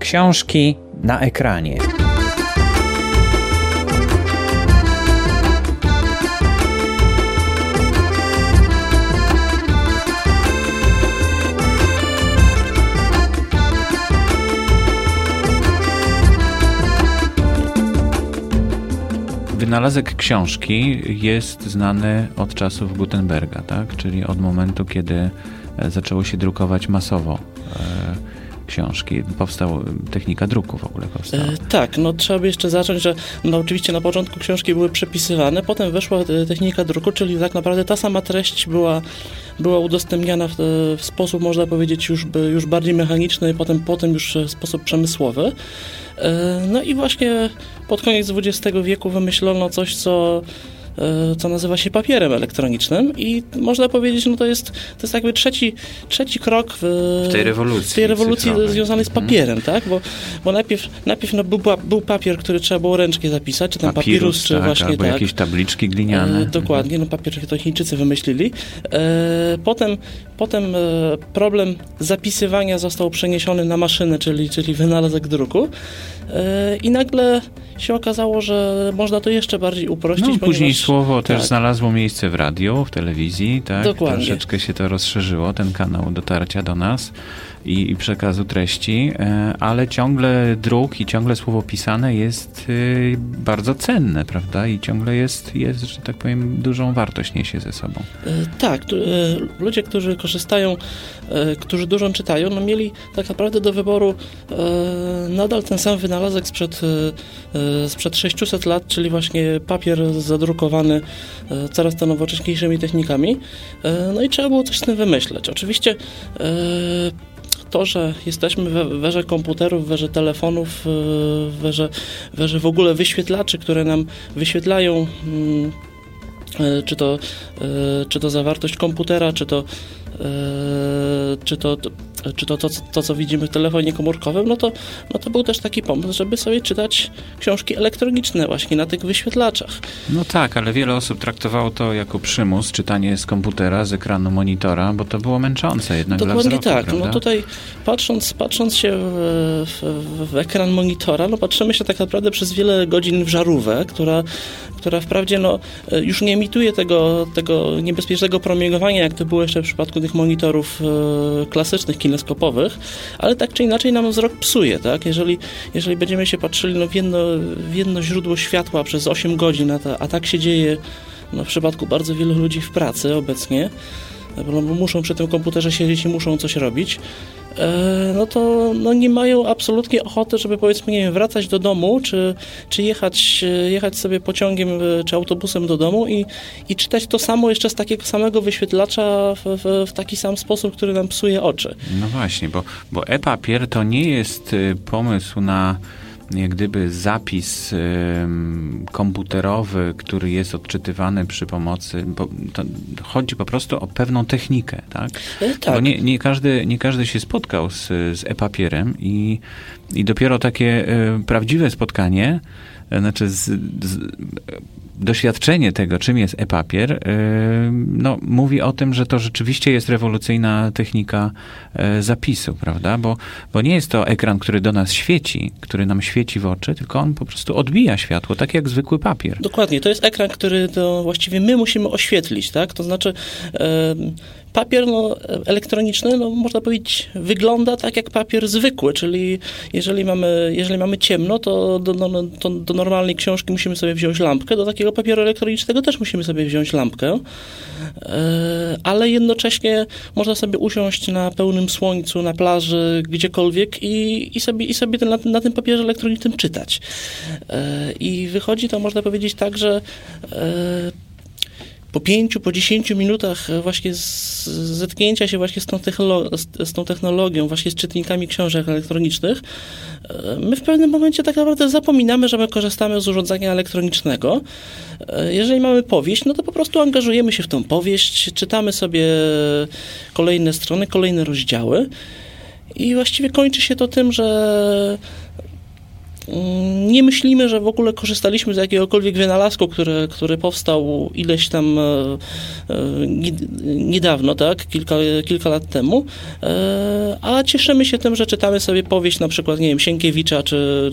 Książki na ekranie. Wynalazek książki jest znany od czasów Gutenberga, tak? czyli od momentu, kiedy e, zaczęło się drukować masowo e, książki. Powstała technika druku w ogóle powstała. E, tak, no trzeba by jeszcze zacząć, że no oczywiście na początku książki były przepisywane, potem weszła e, technika druku, czyli tak naprawdę ta sama treść była, była udostępniana w, w sposób, można powiedzieć, już, już bardziej mechaniczny, potem, potem już w sposób przemysłowy. E, no i właśnie pod koniec XX wieku wymyślono coś, co E, co nazywa się papierem elektronicznym i można powiedzieć, no to jest, to jest jakby trzeci, trzeci krok w, w tej rewolucji, w tej rewolucji związanej z mhm. papierem, mhm. tak? Bo, bo najpierw, najpierw no, był, był papier, który trzeba było ręcznie zapisać, czy tam papirus, papirus czy tak, właśnie albo tak. jakieś tabliczki gliniane. E, dokładnie, no papier to Chińczycy wymyślili. E, potem, potem e, problem zapisywania został przeniesiony na maszynę, czyli, czyli wynalazek druku. E, I nagle się okazało, że można to jeszcze bardziej uprościć. No, później słowo też tak. znalazło miejsce w radiu, w telewizji, tak? Dokładnie. Troszeczkę się to rozszerzyło, ten kanał dotarcia do nas i, i przekazu treści, e, ale ciągle druk i ciągle słowo pisane jest y, bardzo cenne, prawda? I ciągle jest, jest, że tak powiem, dużą wartość niesie ze sobą. E, tak, ludzie, którzy korzystają, którzy dużo czytają, no mieli tak naprawdę do wyboru nadal ten sam wynalazek sprzed sprzed 600 lat, czyli właśnie papier zadrukowany e, coraz to nowocześniejszymi technikami. E, no i trzeba było coś z tym wymyśleć. Oczywiście e, to, że jesteśmy w werze komputerów, werze telefonów, w werze, werze w ogóle wyświetlaczy, które nam wyświetlają mm, czy to, czy to zawartość komputera, czy to, czy to czy to, to, to, co widzimy w telefonie komórkowym, no to, no to był też taki pomysł, żeby sobie czytać książki elektroniczne właśnie na tych wyświetlaczach. No tak, ale wiele osób traktowało to jako przymus, czytanie z komputera, z ekranu monitora, bo to było męczące jednak Dokładnie dla wzroku, tak. No prawda? No tutaj patrząc, patrząc się w, w, w, ekran monitora, no patrzymy się tak naprawdę przez wiele godzin w żarówkę, która, która wprawdzie no, już nie emituje tego, tego niebezpiecznego promieniowania, jak to było jeszcze w przypadku tych monitorów e, klasycznych, kineskopowych, ale tak czy inaczej nam wzrok psuje, tak? Jeżeli, jeżeli będziemy się patrzyli no, w, jedno, w jedno źródło światła przez 8 godzin, a, ta, a tak się dzieje no, w przypadku bardzo wielu ludzi w pracy obecnie, bo muszą przy tym komputerze siedzieć i muszą coś robić, no to no nie mają absolutnie ochoty, żeby powiedzmy, nie wiem, wracać do domu, czy, czy jechać, e, jechać sobie pociągiem e, czy autobusem do domu i, i czytać to samo jeszcze z takiego samego wyświetlacza w, w, w taki sam sposób, który nam psuje oczy. No właśnie, bo, bo e-papier to nie jest pomysł na gdyby zapis komputerowy, który jest odczytywany przy pomocy, bo chodzi po prostu o pewną technikę, tak? E, tak. Bo nie, nie, każdy, nie każdy się spotkał z, z e-papierem i, i dopiero takie e, prawdziwe spotkanie, znaczy z, z, doświadczenie tego, czym jest e-papier, y, no, mówi o tym, że to rzeczywiście jest rewolucyjna technika e, zapisu, prawda? Bo, bo nie jest to ekran, który do nas świeci, który nam świeci w oczy, tylko on po prostu odbija światło, tak jak zwykły papier. Dokładnie, to jest ekran, który to właściwie my musimy oświetlić, tak? To znaczy papier no, elektroniczny, no, można powiedzieć, wygląda tak jak papier zwykły, czyli jeżeli mamy, jeżeli mamy ciemno, to do, no, no, to do normalnej książki musimy sobie wziąć lampkę, do takiego papieru elektronicznego też musimy sobie wziąć lampkę, e, ale jednocześnie można sobie usiąść na pełnym słońcu, na plaży, gdziekolwiek i, i sobie, i sobie ten, na, na tym papierze elektronicznym czytać. E, I wychodzi to, można powiedzieć, tak, że e, po pięciu, po dziesięciu minutach e, właśnie z zetknięcia się właśnie z tą, z tą technologią, właśnie z czytnikami książek elektronicznych, e, my w pewnym momencie tak naprawdę zapominamy, że my korzystamy z urządzenia elektronicznego. E, jeżeli mamy powieść, no to po prostu angażujemy się w tą powieść, czytamy sobie kolejne strony, kolejne rozdziały i właściwie kończy się to tym, że nie myślimy, że w ogóle korzystaliśmy z jakiegokolwiek wynalazku, który, który powstał ileś tam e, e, niedawno, tak, kilka, kilka lat temu, e, a cieszymy się tym, że czytamy sobie powieść na przykład, nie wiem, Sienkiewicza czy,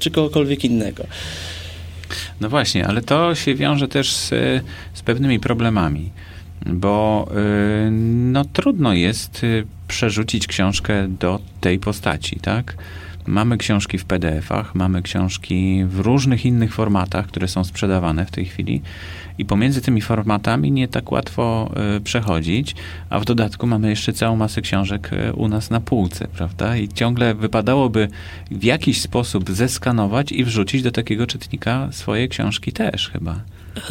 czy kogokolwiek innego. No właśnie, ale to się wiąże też z, z pewnymi problemami, bo no, trudno jest przerzucić książkę do tej postaci, tak? Mamy książki w PDF-ach, mamy książki w różnych innych formatach, które są sprzedawane w tej chwili i pomiędzy tymi formatami nie tak łatwo y, przechodzić, a w dodatku mamy jeszcze całą masę książek y, u nas na półce, prawda? I ciągle wypadałoby w jakiś sposób zeskanować i wrzucić do takiego czytnika swoje książki też chyba.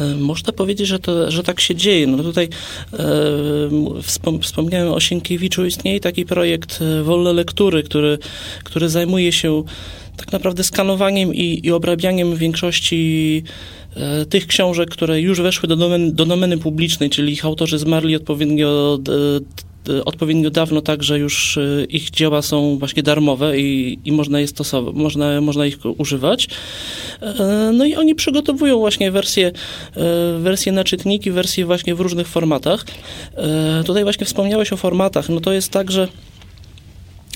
E, można powiedzieć, że, to, że tak się dzieje. No tutaj e, wspomniałem o Sienkiewiczu. Istnieje taki projekt e, Wolne Lektury, który, który zajmuje się tak naprawdę skanowaniem i, i obrabianiem większości e, tych książek, które już weszły do domeny, do domeny publicznej, czyli ich autorzy zmarli odpowiednio e, odpowiednio dawno tak, że już e, ich dzieła są właśnie darmowe i, i można je stosować, można, można ich używać. No i oni przygotowują właśnie wersje, wersje na czytniki, wersje właśnie w różnych formatach. Tutaj właśnie wspomniałeś o formatach. No to jest tak, że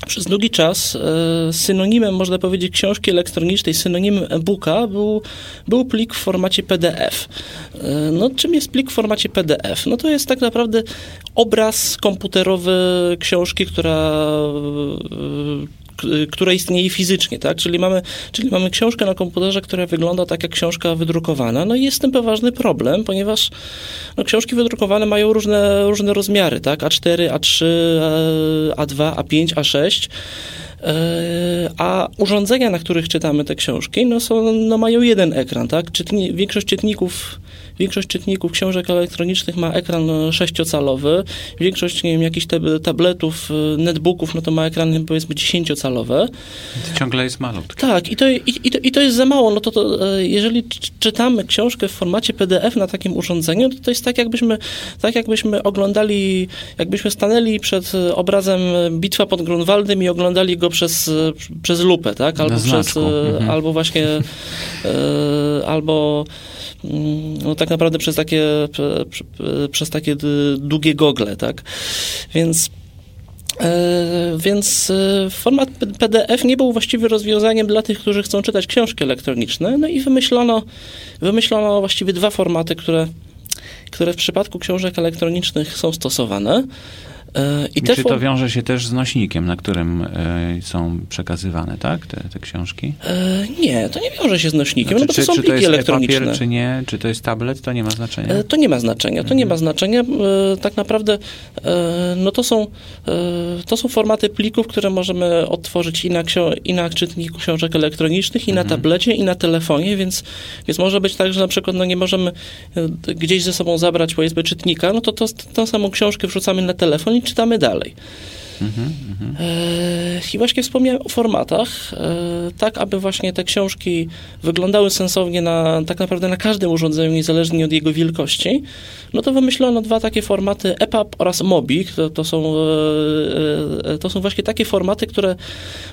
przez długi czas e, synonimem, można powiedzieć, książki elektronicznej, synonimem e-booka był, był plik w formacie PDF. E, no, czym jest plik w formacie PDF? No to jest tak naprawdę obraz komputerowy książki, która która istnieje fizycznie, tak? Czyli mamy, czyli mamy książkę na komputerze, która wygląda tak jak książka wydrukowana. No i jest z tym poważny problem, ponieważ no, książki wydrukowane mają różne, różne rozmiary, tak? A4, A3, A2, A5, A6 a urządzenia, na których czytamy te książki, no, są, no mają jeden ekran, tak? Czytni, większość czytników Większość czytników książek elektronicznych ma ekran sześciocalowy, większość, nie wiem, jakichś tabletów, y, netbooków, no to ma ekrany powiedzmy dziesięciocalowe. To ciągle jest malutki. Tak, i to, i, i, to, i to jest za mało. No to, to e, jeżeli czytamy książkę w formacie PDF na takim urządzeniu, to to jest tak jakbyśmy, tak jakbyśmy oglądali, jakbyśmy stanęli przed obrazem Bitwa pod Grunwaldem i oglądali go przez, przez lupę, tak? Albo przez, e, mhm. albo właśnie, e, albo Mm, no tak naprawdę przez takie, przez takie długie gogle, tak? Więc e, więc format PDF nie był właściwie rozwiązaniem dla tych, którzy chcą czytać książki elektroniczne. No i wymyślono, wymyślono właściwie dwa formaty, które, które w przypadku książek elektronicznych są stosowane. E, I Czy to wiąże się też z nośnikiem, na którym e, są przekazywane, tak, te, te książki? E, nie, to nie wiąże się z nośnikiem, znaczy, no bo to czy, są czy pliki to jest elektroniczne. Papier, czy nie, czy to jest tablet, to nie ma znaczenia? To nie ma znaczenia, to mhm. nie ma znaczenia. Tak naprawdę no to są, to są formaty plików, które możemy odtworzyć i na, i na czytniku książek elektronicznych, i na mhm. tablecie, i na telefonie, więc, więc może być tak, że na przykład no nie możemy gdzieś ze sobą zabrać powiedzmy czytnika, no to, to tą samą książkę wrzucamy na telefon i czytamy dalej. Mhm, I właśnie wspomniałem o formatach, e, tak aby właśnie te książki wyglądały sensownie na, tak naprawdę na każdym urządzeniu, niezależnie od jego wielkości. No to wymyślono dwa takie formaty EPUB oraz MOBIC. To, to, są, e, to są właśnie takie formaty, które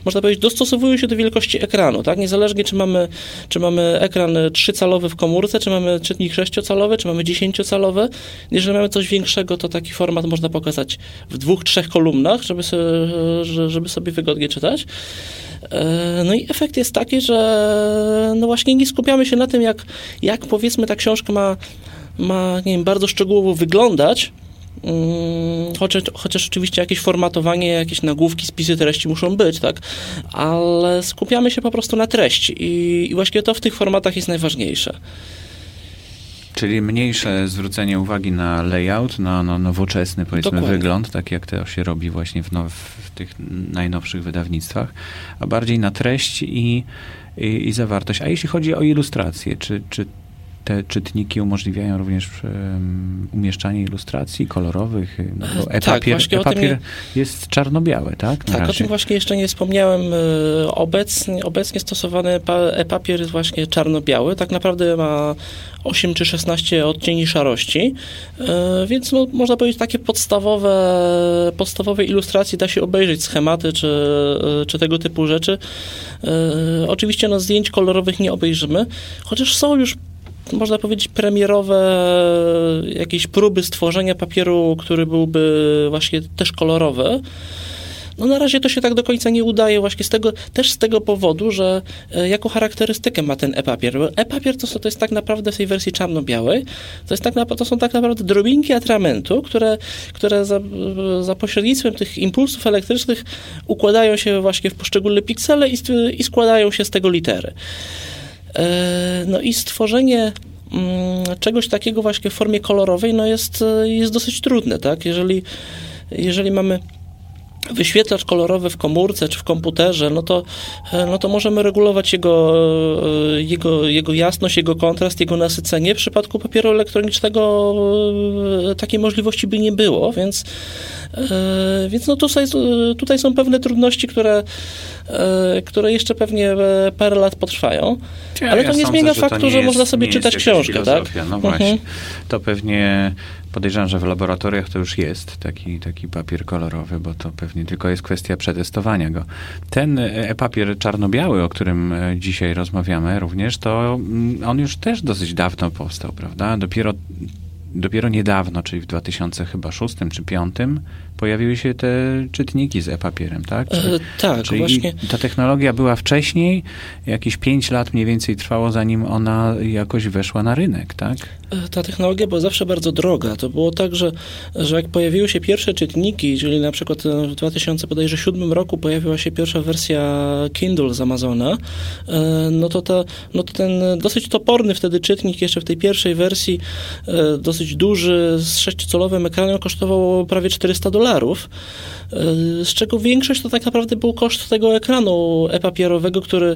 można powiedzieć dostosowują się do wielkości ekranu, tak? Niezależnie czy mamy, czy mamy ekran 3-calowy w komórce, czy mamy czytnik 6-calowy, czy mamy 10-calowy. Jeżeli mamy coś większego, to taki format można pokazać w dwóch, trzech kolumnach, żeby sobie, żeby sobie wygodnie czytać. E, no i efekt jest taki, że no właśnie nie skupiamy się na tym, jak, jak powiedzmy ta książka ma, ma nie wiem, bardzo szczegółowo wyglądać, mm, Chociaż, chociaż oczywiście jakieś formatowanie, jakieś nagłówki, spisy treści muszą być, tak? Ale skupiamy się po prostu na treści i, i właśnie to w tych formatach jest najważniejsze. Czyli mniejsze zwrócenie uwagi na layout, na no, nowoczesny powiedzmy Dokładnie. wygląd, tak jak to się robi właśnie w, now, w tych najnowszych wydawnictwach, a bardziej na treść i, i, i, zawartość. A jeśli chodzi o ilustrację, czy, czy te czytniki umożliwiają również um, umieszczanie ilustracji kolorowych, no bo Tak, e-papier, o e-papier tym jest czarno-biały, tak? Na Tak, o razie. tym właśnie jeszcze nie wspomniałem. E, Obecnie, obecnie stosowany pa- e-papier jest właśnie czarno-biały. Tak naprawdę ma 8 czy 16 odcieni szarości, E, więc no, można powiedzieć takie podstawowe, podstawowe ilustracje da się obejrzeć, schematy czy, czy tego typu rzeczy. Oczywiście no, zdjęć kolorowych nie obejrzymy, chociaż są już można powiedzieć, premierowe jakieś próby stworzenia papieru, który byłby właśnie też kolorowy. No na razie to się tak do końca nie udaje właśnie z tego, też z tego powodu, że e, jaką charakterystykę ma ten e-papier. E-papier to, to jest tak naprawdę w tej wersji czarno-białej, to, jest tak to są tak naprawdę drobinki atramentu, które, które za, za pośrednictwem tych impulsów elektrycznych układają się właśnie w poszczególne piksele i, i składają się z tego litery. E, No i stworzenie mm, czegoś takiego właśnie w formie kolorowej no jest, e, jest dosyć trudne, tak? Jeżeli, jeżeli mamy wyświetlacz kolorowy w komórce czy w komputerze, no to, e, no to możemy regulować jego, e, jego, jego jasność, jego kontrast, jego nasycenie. W przypadku papieru elektronicznego e, takiej możliwości by nie było, więc, więc no tutaj, tutaj są pewne trudności, które, które jeszcze pewnie parę lat potrwają. Ja- Ale to ja nie sądzę, zmienia że faktu, nie że jest- można sobie czytać książkę, tak? No Mhm. właśnie. To pewnie podejrzewam, że w laboratoriach to już jest taki, taki papier kolorowy, bo to pewnie tylko jest kwestia przetestowania go. Ten e-papier czarno-biały, o którym e, dzisiaj rozmawiamy również, to mm, on już też dosyć dawno powstał, prawda? Dopiero Dopiero niedawno, czyli w 2006 czy 2005 pojawiły się te czytniki z e-papierem, tak? Czy- E, tak, Czyli właśnie. ta technologia była wcześniej, jakieś 5 lat mniej więcej trwało, zanim ona jakoś weszła na rynek, tak? E, Ta technologia była zawsze bardzo droga. To było tak, że, że jak pojawiły się pierwsze czytniki, czyli na przykład e, w 2007 roku pojawiła się pierwsza wersja Kindle z Amazona, e, no to, ta, no to ten dosyć toporny wtedy czytnik jeszcze w tej pierwszej wersji, e, dosyć duży, z 6-calowym ekranem kosztował prawie 400 dolarów, e, z czego większość to tak naprawdę był koszt tego ekranu e-papierowego, który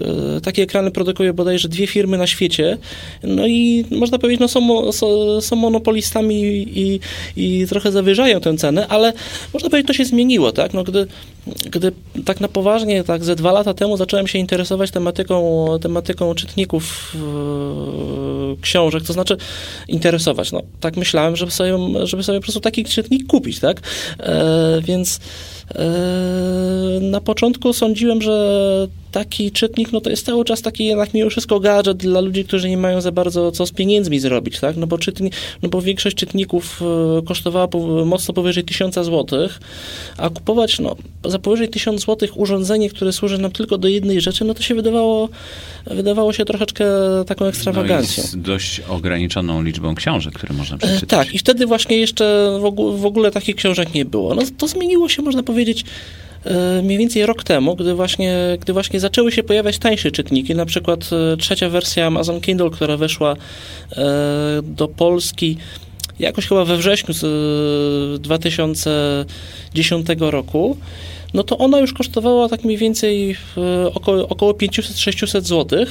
e, takie ekrany produkuje bodajże dwie firmy na świecie. No i można powiedzieć, no są, są monopolistami i, i trochę zawyżają tę cenę, ale można powiedzieć, to się zmieniło, tak? No, gdy, gdy tak na poważnie, tak ze dwa lata temu zacząłem się interesować tematyką, tematyką czytników e, książek, to znaczy interesować, no tak myślałem, żeby sobie, żeby sobie po prostu taki czytnik kupić, tak? E, więc e, na początku sądziłem, że taki czytnik, no to jest cały czas taki jednak mimo wszystko gadżet dla ludzi, którzy nie mają za bardzo co z pieniędzmi zrobić, tak? No bo, czytni, no bo większość czytników e, kosztowała mocno powyżej 1000 złotych, a kupować no, za powyżej 1000 złotych urządzenie, które służy nam tylko do jednej rzeczy, no to się wydawało, wydawało się troszeczkę taką ekstrawagancją. No dość ograniczoną liczbą książek, które można E, przeczytać. Tak, i wtedy właśnie jeszcze w ogóle, w ogóle takich książek nie było. No, to zmieniło się, można powiedzieć, mniej więcej rok temu, gdy właśnie, gdy właśnie zaczęły się pojawiać tańsze czytniki, na przykład e, trzecia wersja Amazon Kindle, która weszła e, do Polski jakoś chyba we wrześniu z e, 2010 roku, no to ona już kosztowała tak mniej więcej e, około, około 500-600 zł. E,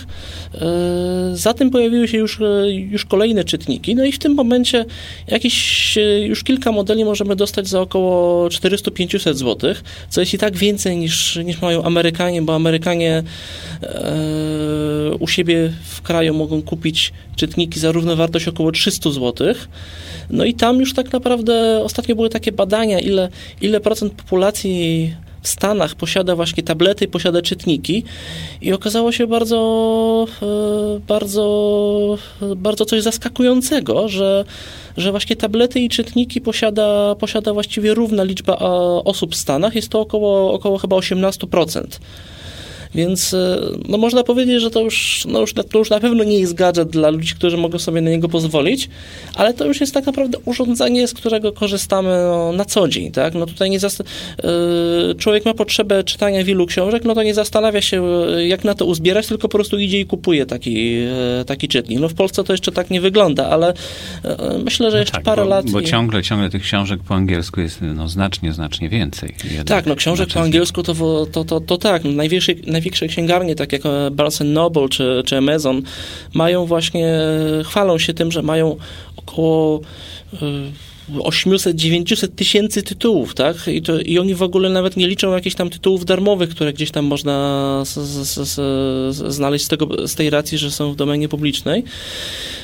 Za tym pojawiły się już, e, już kolejne czytniki, no i w tym momencie jakieś już kilka modeli możemy dostać za około 400-500 zł, co jest i tak więcej niż, niż mają Amerykanie, bo Amerykanie u siebie w kraju mogą kupić czytniki za równowartość około 300 zł. No i tam już tak naprawdę ostatnio były takie badania, ile, ile procent populacji w Stanach posiada właśnie tablety, posiada czytniki i okazało się bardzo, e, bardzo, bardzo coś zaskakującego, że, że właśnie tablety i czytniki posiada, posiada właściwie równa liczba e, osób w Stanach, jest to około, około chyba 18%. Więc e, no można powiedzieć, że to już, no już, to już na pewno nie jest gadżet dla ludzi, którzy mogą sobie na niego pozwolić, ale to już jest tak naprawdę urządzenie, z którego korzystamy no, na co dzień. Tak? No tutaj nie zast- e, człowiek ma potrzebę czytania wielu książek, no to nie zastanawia się, e, jak na to uzbierać, tylko po prostu idzie i kupuje taki, taki czytnik. No w Polsce to jeszcze tak nie wygląda, ale myślę, że No jeszcze tak, parę bo, lat... Bo i- ciągle, ciągle tych książek po angielsku jest no, znacznie, znacznie więcej. Jednak. Tak, no książek po angielsku to, to, to, to tak, największej, największej największe księgarnie, tak jak Barnes Noble czy, czy Amazon, mają właśnie, chwalą się tym, że mają około 800-900 tysięcy tytułów, tak? I, to, I oni w ogóle nawet nie liczą jakichś tam tytułów darmowych, które gdzieś tam można z, z, z, znaleźć z, tego, z tej racji, że są w domenie publicznej.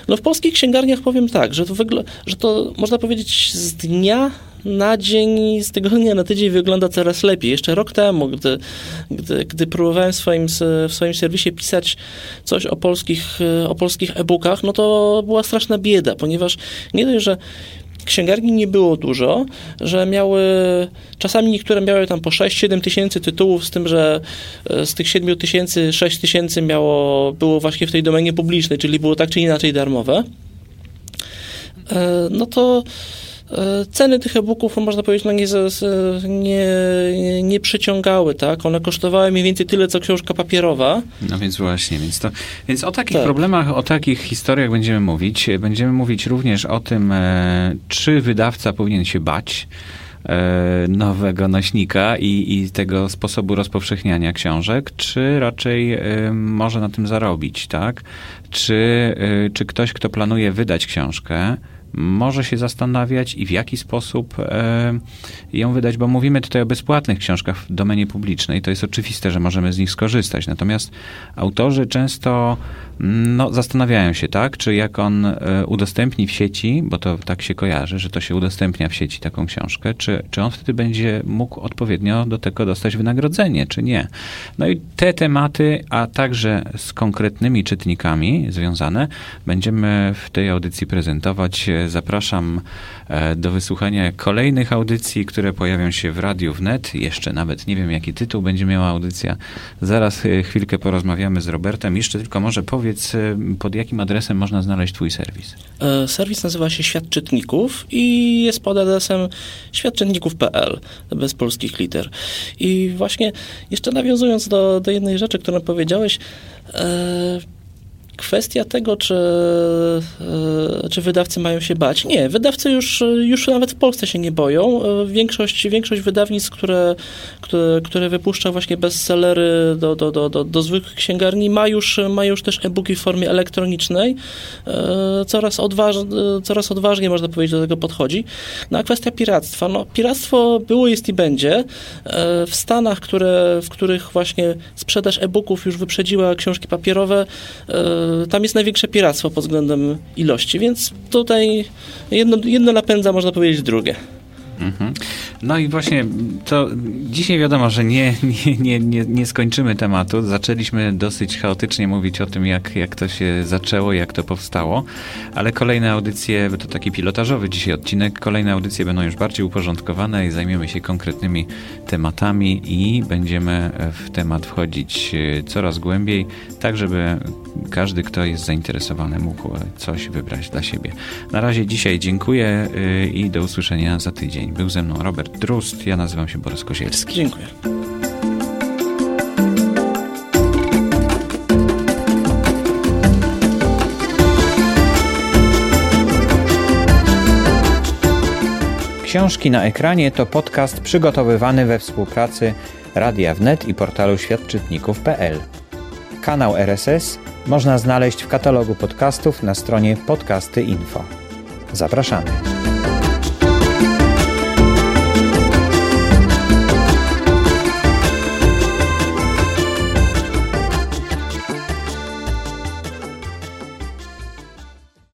No w polskich księgarniach powiem tak, że to, wygl- że to można powiedzieć z dnia na dzień, z tygodnia na tydzień wygląda coraz lepiej. Jeszcze rok temu, gdy, gdy, gdy próbowałem w swoim, w swoim serwisie pisać coś o polskich, o polskich e-bookach, no to była straszna bieda, ponieważ nie dość, że księgarni nie było dużo, że miały, czasami niektóre miały tam po 6-7 tysięcy tytułów, z tym, że e, z tych 7 tysięcy 6 tysięcy miało, było właśnie w tej domenie publicznej, czyli było tak czy inaczej darmowe, e, no to ceny tych e-booków, można powiedzieć, no nie, nie, nie przyciągały, tak? One kosztowały mniej więcej tyle, co książka papierowa. No więc właśnie, więc, to, więc o takich tak. problemach, o takich historiach będziemy mówić. Będziemy mówić również o tym, e, czy wydawca powinien się bać e, nowego nośnika i, i tego sposobu rozpowszechniania książek, czy raczej może na tym zarobić, tak? Czy, czy ktoś, kto planuje wydać książkę, może się zastanawiać i w jaki sposób e, ją wydać, bo mówimy tutaj o bezpłatnych książkach w domenie publicznej. To jest oczywiste, że możemy z nich skorzystać. Natomiast autorzy często no, zastanawiają się, tak, czy jak on e, udostępni w sieci, bo to tak się kojarzy, że to się udostępnia w sieci taką książkę, czy, czy on wtedy będzie mógł odpowiednio do tego dostać wynagrodzenie, czy nie. No i te tematy, a także z konkretnymi czytnikami związane, będziemy w tej audycji prezentować. Zapraszam e, do wysłuchania kolejnych audycji, które pojawią się w Radiu Wnet. Jeszcze nawet nie wiem, jaki tytuł będzie miała audycja. Zaraz e, chwilkę porozmawiamy z Robertem. Jeszcze tylko może powiedz, y, pod jakim adresem można znaleźć Twój serwis? E, serwis nazywa się Świat Czytników i jest pod adresem światczytników.pl bez polskich liter. I właśnie jeszcze nawiązując do, do jednej rzeczy, którą powiedziałeś, e, kwestia tego, czy, e, czy wydawcy mają się bać. Nie, wydawcy już, już nawet w Polsce się nie boją. E, większość, większość wydawnictw, które, które, które wypuszcza właśnie bestsellery do, do, do, do, do zwykłych księgarni, ma już, ma już też e-booki w formie elektronicznej. E, coraz, odważ, coraz odważniej, można powiedzieć, do tego podchodzi. No a kwestia piractwa. No, piractwo było, jest i będzie. W Stanach, które, w których właśnie sprzedaż e-booków już wyprzedziła książki papierowe, tam jest największe piractwo pod względem ilości, więc tutaj jedno, jedno napędza, można powiedzieć, drugie. Mhm. No i właśnie to dzisiaj wiadomo, że nie, nie, nie, nie, skończymy tematu. Zaczęliśmy dosyć chaotycznie mówić o tym, jak, jak to się zaczęło, jak to powstało, ale kolejne audycje, to taki pilotażowy dzisiaj odcinek, kolejne audycje będą już bardziej uporządkowane i zajmiemy się konkretnymi tematami i będziemy w temat wchodzić e, coraz głębiej, tak żeby każdy, kto jest zainteresowany, mógł coś wybrać dla siebie. Na razie dzisiaj dziękuję e, i do usłyszenia za tydzień. Był ze mną Robert Drust, ja nazywam się Borys Kozielski. Dziękuję. Książki na ekranie to podcast przygotowywany we współpracy Radia Wnet i portalu świadczytników.pl. Kanał RSS można znaleźć w katalogu podcastów na stronie podcasty info. Zapraszamy.